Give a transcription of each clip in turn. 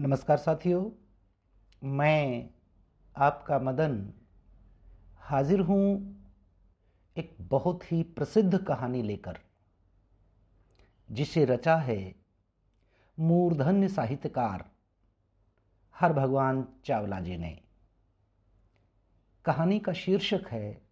नमस्कार साथियों, मैं आपका मदन हाजिर हूँ एक बहुत ही प्रसिद्ध कहानी लेकर, जिसे रचा है मूर्धन्य साहित्यकार हर भगवान चावला जी ने। कहानी का शीर्षक है,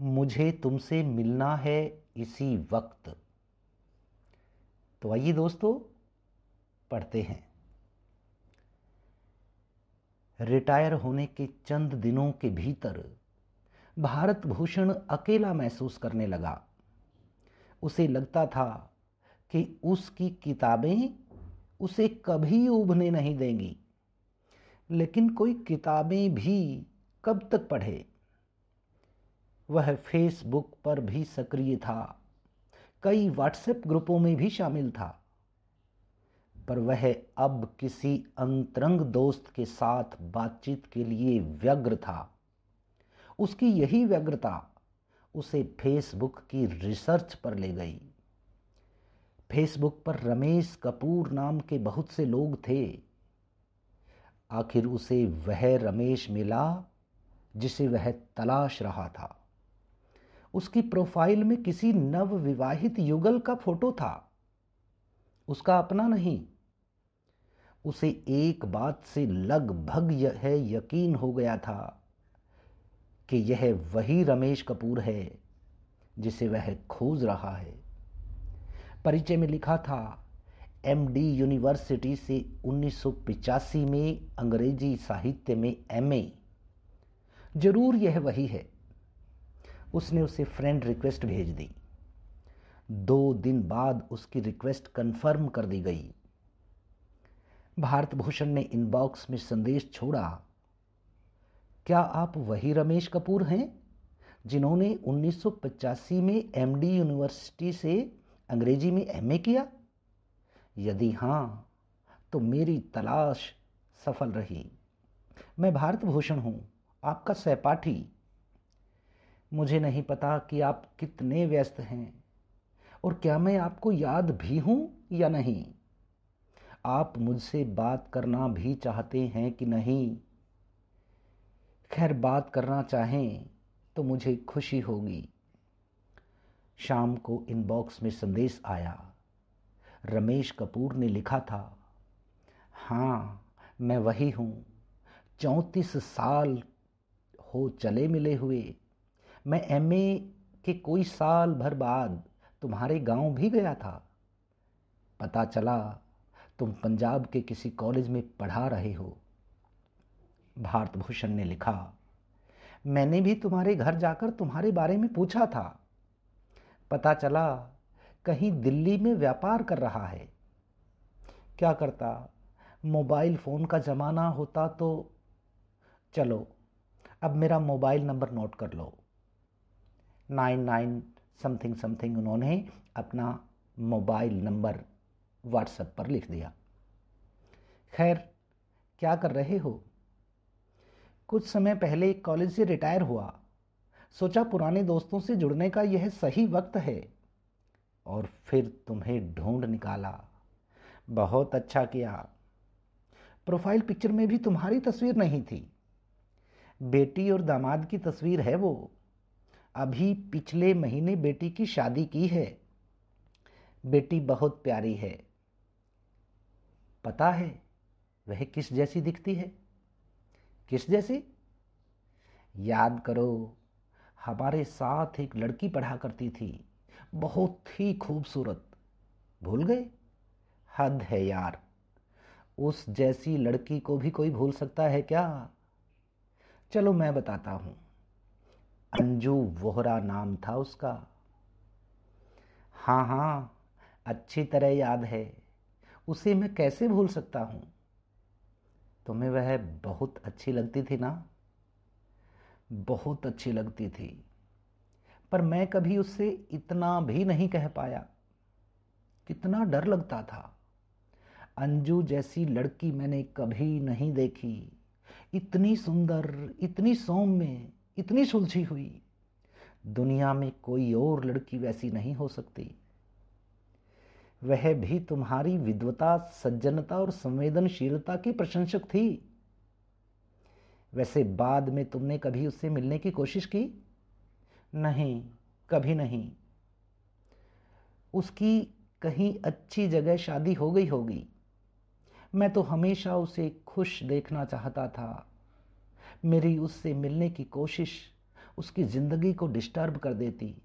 मुझे तुमसे मिलना है इसी वक्त। तो आइए दोस्तों, पढ़ते हैं। रिटायर होने के चंद दिनों के भीतर भारत भूषण अकेला महसूस करने लगा। उसे लगता था कि उसकी किताबें उसे कभी उभने नहीं देंगी, लेकिन कोई किताबें भी कब तक पढ़े? वह फेसबुक पर भी सक्रिय था। कई व्हाट्सएप ग्रुपों में भी शामिल था। पर वह अब किसी अंतरंग दोस्त के साथ बातचीत के लिए व्यग्र था। उसकी यही व्यग्रता उसे फेसबुक की रिसर्च पर ले गई। फेसबुक पर रमेश कपूर नाम के बहुत से लोग थे। आखिर उसे वह रमेश मिला जिसे वह तलाश रहा था। उसकी प्रोफ़ाइल में किसी नव विवाहित युगल का फ़ोटो था। उसका अपना नहीं उसे एक बात से लगभग यह यकीन हो गया था कि यह वही रमेश कपूर है जिसे वह खोज रहा है। परिचय में लिखा था एमडी यूनिवर्सिटी से 1985 में अंग्रेज़ी साहित्य में एमए ज़रूर यह वही है। उसने उसे फ्रेंड रिक्वेस्ट भेज दी। दो दिन बाद उसकी रिक्वेस्ट कंफर्म कर दी गई। भारत भूषण ने इनबॉक्स में संदेश छोड़ा, क्या आप वही रमेश कपूर हैं जिन्होंने 1985 में एमडी यूनिवर्सिटी से अंग्रेज़ी में एमए किया? यदि हाँ तो मेरी तलाश सफल रही। मैं भारत भूषण हूँ, आपका सहपाठी। मुझे नहीं पता कि आप कितने व्यस्त हैं और क्या मैं आपको याद भी हूँ या नहीं। आप मुझसे बात करना भी चाहते हैं कि नहीं? खैर, बात करना चाहें तो मुझे खुशी होगी। शाम को इनबॉक्स में संदेश आया। रमेश कपूर ने लिखा था हाँ मैं वही हूँ। चौंतीस साल हो चले मिले हुए। मैं एमए के कोई साल भर बाद तुम्हारे गाँव भी गया था। पता चला तुम पंजाब के किसी कॉलेज में पढ़ा रहे हो। भारत भूषण ने लिखा, मैंने भी तुम्हारे घर जाकर तुम्हारे बारे में पूछा था। पता चला, कहीं दिल्ली में व्यापार कर रहा है। क्या करता, मोबाइल फ़ोन का ज़माना होता तो चलो, अब मेरा मोबाइल नंबर नोट कर लो। नाइन नाइन समथिंग समथिंग उन्होंने अपना मोबाइल नंबर व्हाट्सएप पर लिख दिया। खैर, क्या कर रहे हो? कुछ समय पहले कॉलेज से रिटायर हुआ। सोचा पुराने दोस्तों से जुड़ने का यह सही वक्त है। और फिर तुम्हें ढूंढ निकाला। बहुत अच्छा किया। प्रोफ़ाइल पिक्चर में भी तुम्हारी तस्वीर नहीं थी। बेटी और दामाद की तस्वीर है वो। अभी पिछले महीने बेटी की शादी की है। बेटी बहुत प्यारी है। पता है वह किस जैसी दिखती है? किस जैसी? याद करो, हमारे साथ एक लड़की पढ़ा करती थी। बहुत ही खूबसूरत। भूल गए? हद है यार। उस जैसी लड़की को भी कोई भूल सकता है क्या? चलो मैं बताता हूँ। अंजू वोहरा नाम था उसका। हाँ हाँ अच्छी तरह याद है। उसे मैं कैसे भूल सकता हूँ? तुम्हें वह बहुत अच्छी लगती थी ना? बहुत अच्छी लगती थी। पर मैं कभी उससे इतना भी नहीं कह पाया। कितना डर लगता था। अंजू जैसी लड़की मैंने कभी नहीं देखी। इतनी सुंदर, इतनी सौम्य, इतनी सुलझी हुई। दुनिया में कोई और लड़की वैसी नहीं हो सकती। वह भी तुम्हारी विद्वता, सज्जनता और संवेदनशीलता की प्रशंसक थी। वैसे बाद में तुमने कभी उससे मिलने की कोशिश की? नहीं, कभी नहीं। उसकी कहीं अच्छी जगह शादी हो गई होगी। मैं तो हमेशा उसे खुश देखना चाहता था। मेरी उससे मिलने की कोशिश उसकी ज़िंदगी को डिस्टर्ब कर देती।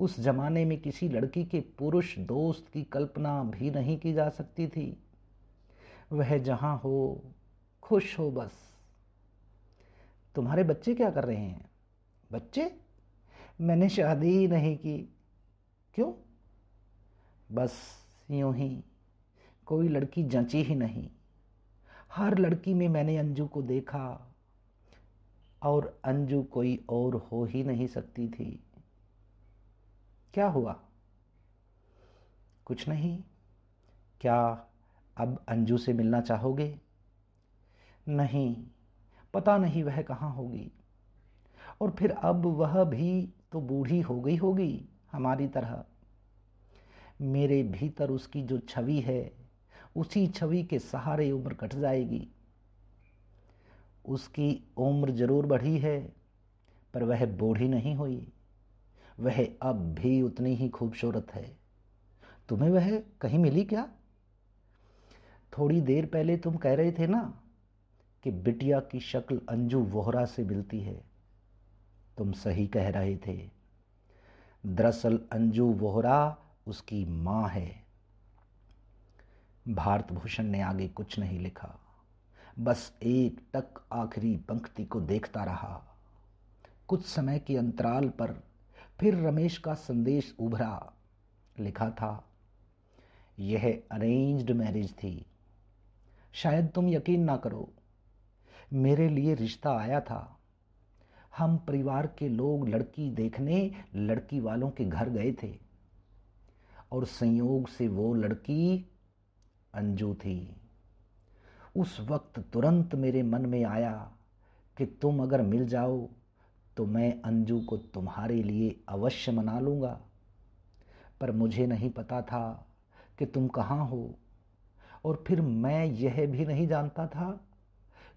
उस जमाने में किसी लड़की के पुरुष दोस्त की कल्पना भी नहीं की जा सकती थी। वह जहाँ हो, खुश हो बस। तुम्हारे बच्चे क्या कर रहे हैं? बच्चे? मैंने शादी ही नहीं की। क्यों? बस यूँ ही, कोई लड़की जंची ही नहीं। हर लड़की में मैंने अंजू को देखा, और अंजू कोई और हो ही नहीं सकती थी। क्या हुआ? कुछ नहीं। क्या अब अंजू से मिलना चाहोगे? नहीं, पता नहीं वह कहाँ होगी। और फिर अब वह भी तो बूढ़ी हो गई होगी हमारी तरह। मेरे भीतर उसकी जो छवि है, उसी छवि के सहारे उम्र कट जाएगी। उसकी उम्र ज़रूर बढ़ी है, पर वह बूढ़ी नहीं हुई। वह अब भी उतनी ही खूबसूरत है। तुम्हें वह कहीं मिली क्या? थोड़ी देर पहले तुम कह रहे थे ना कि बिटिया की शक्ल अंजू वोहरा से मिलती है। तुम सही कह रहे थे। दरअसल अंजू वोहरा उसकी माँ है। भारत भूषण ने आगे कुछ नहीं लिखा। बस एक टक आखिरी पंक्ति को देखता रहा। कुछ समय के अंतराल पर फिर रमेश का संदेश उभरा। लिखा था, यह अरेंज्ड मैरिज थी। शायद तुम यकीन ना करो, मेरे लिए रिश्ता आया था। हम परिवार के लोग लड़की देखने लड़की वालों के घर गए थे और संयोग से वो लड़की अंजू थी। उस वक्त तुरंत मेरे मन में आया कि तुम अगर मिल जाओ तो मैं अंजू को तुम्हारे लिए अवश्य मना लूँगा। पर मुझे नहीं पता था कि तुम कहाँ हो, और फिर मैं यह भी नहीं जानता था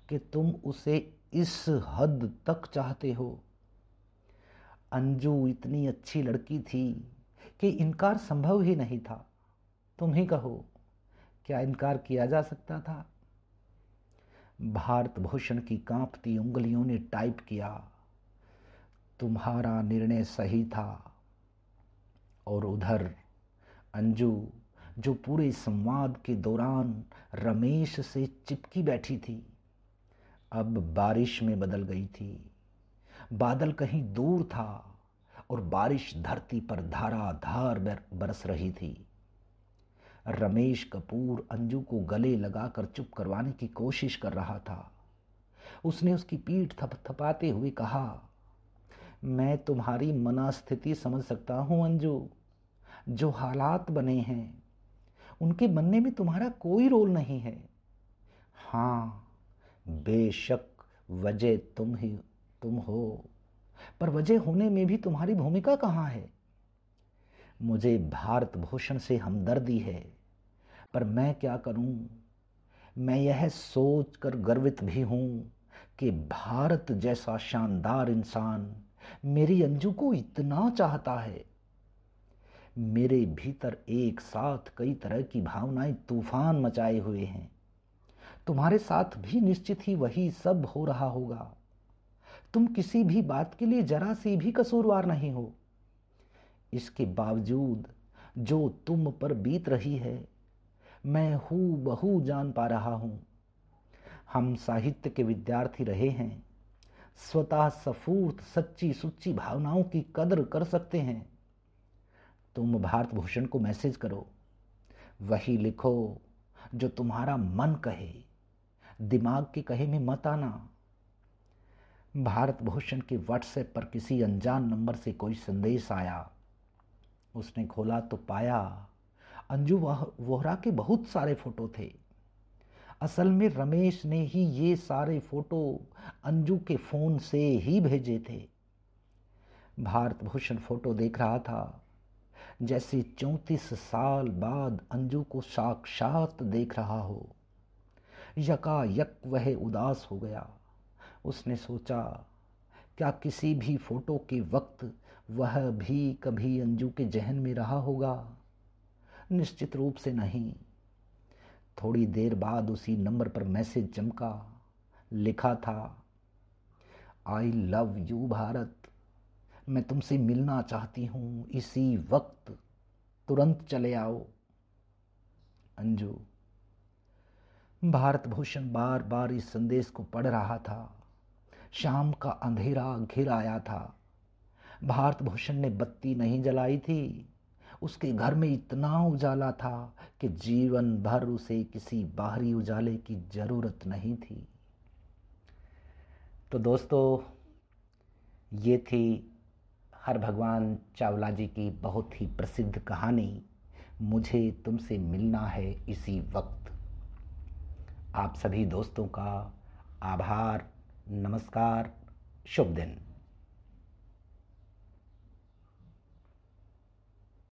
कि तुम उसे इस हद तक चाहते हो। अंजू इतनी अच्छी लड़की थी कि इनकार संभव ही नहीं था। तुम ही कहो, क्या इनकार किया जा सकता था? भारत भूषण की कांपती उंगलियों ने टाइप किया। तुम्हारा निर्णय सही था। और उधर अंजू, जो पूरे संवाद के दौरान रमेश से चिपकी बैठी थी, अब बारिश में बदल गई थी। बादल कहीं दूर था और बारिश धरती पर धाराधार बरस रही थी। रमेश कपूर अंजू को गले लगाकर चुप करवाने की कोशिश कर रहा था। उसने उसकी पीठ थपथपाते हुए कहा मैं तुम्हारी मनास्थिति समझ सकता हूँ, अंजू। जो हालात बने हैं, उनके बनने में तुम्हारा कोई रोल नहीं है। हाँ बेशक वजह तुम ही, तुम हो, पर वजह होने में भी तुम्हारी भूमिका कहाँ है? मुझे भारत भूषण से हमदर्दी है, पर मैं क्या करूँ? मैं यह सोच कर गर्वित भी हूँ कि भारत जैसा शानदार इंसान मेरी अंजू को इतना चाहता है। मेरे भीतर एक साथ कई तरह की भावनाएँ तूफ़ान मचाए हुए हैं। तुम्हारे साथ भी निश्चित ही वही सब हो रहा होगा। तुम किसी भी बात के लिए जरा सी भी कसूरवार नहीं हो। इसके बावजूद जो तुम पर बीत रही है, मैं हूँ बहू जान पा रहा हूँ। हम साहित्य के विद्यार्थी रहे हैं। स्वतः सफूर्त सच्ची सुच्ची भावनाओं की कदर कर सकते हैं। तुम भारत भूषण को मैसेज करो। वही लिखो जो तुम्हारा मन कहे। दिमाग के कहे में मत आना। भारत भूषण के व्हाट्सएप पर किसी अनजान नंबर से कोई संदेश आया। उसने खोला तो पाया। अंजू वोहरा के बहुत सारे फ़ोटो थे। असल में रमेश ने ही ये सारे फ़ोटो अंजू के फ़ोन से ही भेजे थे। भारत भूषण फ़ोटो देख रहा था। जैसे चौंतीस साल बाद अंजू को साक्षात देख रहा हो। यकायक वह उदास हो गया। उसने सोचा, क्या किसी भी फ़ोटो के वक्त वह भी कभी अंजू के जहन में रहा होगा? निश्चित रूप से नहीं। थोड़ी देर बाद उसी नंबर पर मैसेज चमका, लिखा था आई लव यू भारत। मैं तुमसे मिलना चाहती हूँ इसी वक्त। तुरंत चले आओ। अंजू भारत भूषण बार बार इस संदेश को पढ़ रहा था। शाम का अंधेरा घिर आया था। भारत भूषण ने बत्ती नहीं जलाई थी। उसके घर में इतना उजाला था कि जीवन भर उसे किसी बाहरी उजाले की ज़रूरत नहीं थी। तो दोस्तों, ये थी हर भगवान चावला जी की बहुत ही प्रसिद्ध कहानी, मुझे तुमसे मिलना है इसी वक्त। आप सभी दोस्तों का आभार, नमस्कार, शुभ दिन।